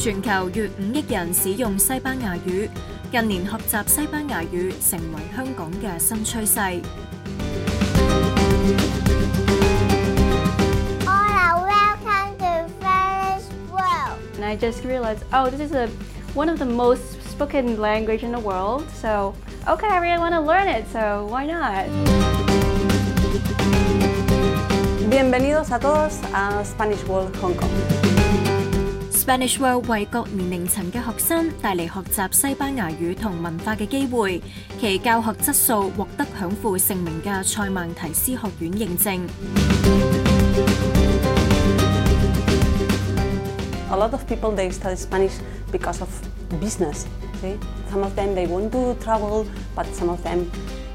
全球逾五億人使用西班牙語，近年學習西班牙語成為香港嘅新趨勢。Hola, welcome to Spanish World. And I just realized, oh, this is a one of the most spoken language in the world. So, okay, I really want to learn it. So, why not? Bienvenidos a todos a Spanish World Hong Kong. s p a n i s h w o r l d 为各年龄层嘅学生带嚟学习西班牙语同文化嘅机会，其教学质素获得享負盛名嘅塞曼提斯学院认证。A lot of people they study Spanish because of business. See, some of them they want to travel, but some of them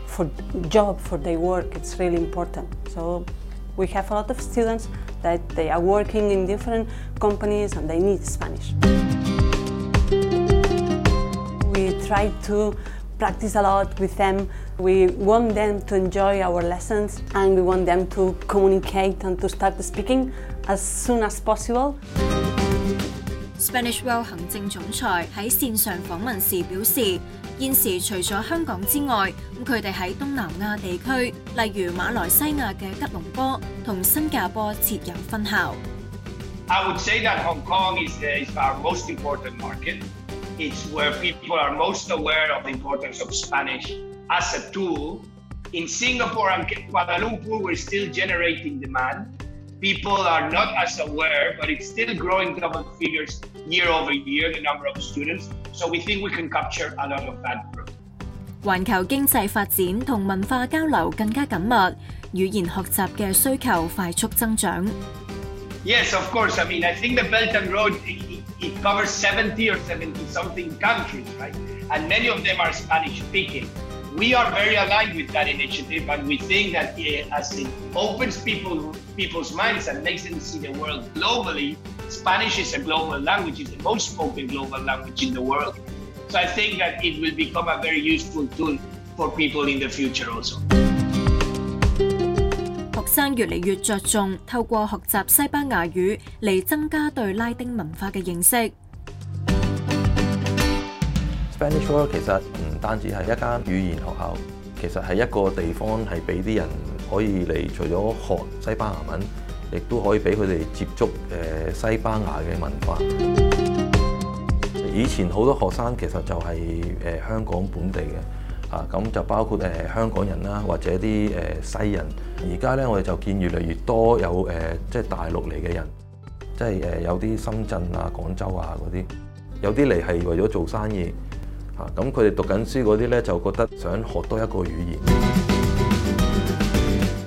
for job for their work, it's really important. So. We have a lot of students that they are working in different companies and they need Spanish. We try to practice a lot with them. We want them to enjoy our lessons and we want them to communicate and to start speaking as soon as possible. Spanish World 行政總裁喺線上訪問時表示，现时除咗香港之外，咁佢哋喺东南亚地区，例如马来西亚嘅吉隆坡同新加坡设有分校。I would say that Hong Kong is our most important market. It's where people are most aware of the importance of Spanish as a tool. In Singapore and Kuala Lumpur, we're still generating demand. People are not as aware, but it's still growing double figures year over year. The number of students. So we think we can capture a lot of that growth. Yes, of course. I mean, I think the Belt and Road it, it covers 70 or 70 something countries, right? And many of them are Spanish speaking. We are very aligned with that initiative, and we think that as it opens people people's minds and makes them see the world globally, 學生越嚟越着重透過學習西班牙語嚟增加對拉丁文化嘅認識。Spanish World 其實唔單止係一間語言學校，其實係一個地方，係俾啲人可以嚟，除咗学西班牙文。亦都可以俾佢哋接觸誒西班牙嘅文化。以前好多學生其實就係誒香港本地嘅，啊咁就包括誒香港人啦，或者啲誒西人。而家咧我哋就見越嚟越多有誒即係大陸嚟嘅人，即係誒有啲深圳啊、廣州啊嗰啲，有啲嚟係為咗做生意，嚇咁佢哋讀緊書嗰啲咧就覺得想學多一個語言。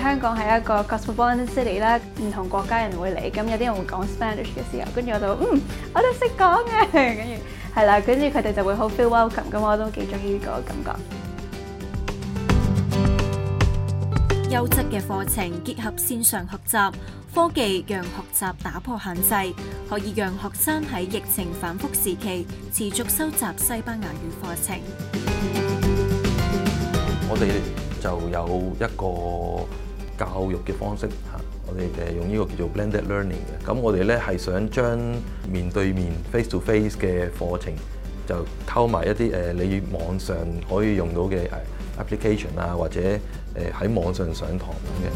香港係一個 cosmopolitan city 啦，唔同國家人會嚟，咁有啲人會講 Spanish 嘅時候，跟住我就嗯，我都識講嘅，跟住係啦，跟住佢哋就會好 feel welcome，咁我都幾中意呢個感覺。優質嘅課程結合線上學習科技，讓學習打破限制，可以讓學生喺疫情反复時期持續收集西班牙語課程。我哋。就有一個教育嘅方式嚇，我哋誒用呢個叫做 blended learning 嘅，咁我哋咧係想將面對面 face to face 嘅課程就溝埋一啲誒你網上可以用到嘅 application 啊，或者誒喺網上上堂咁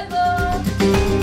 嘅。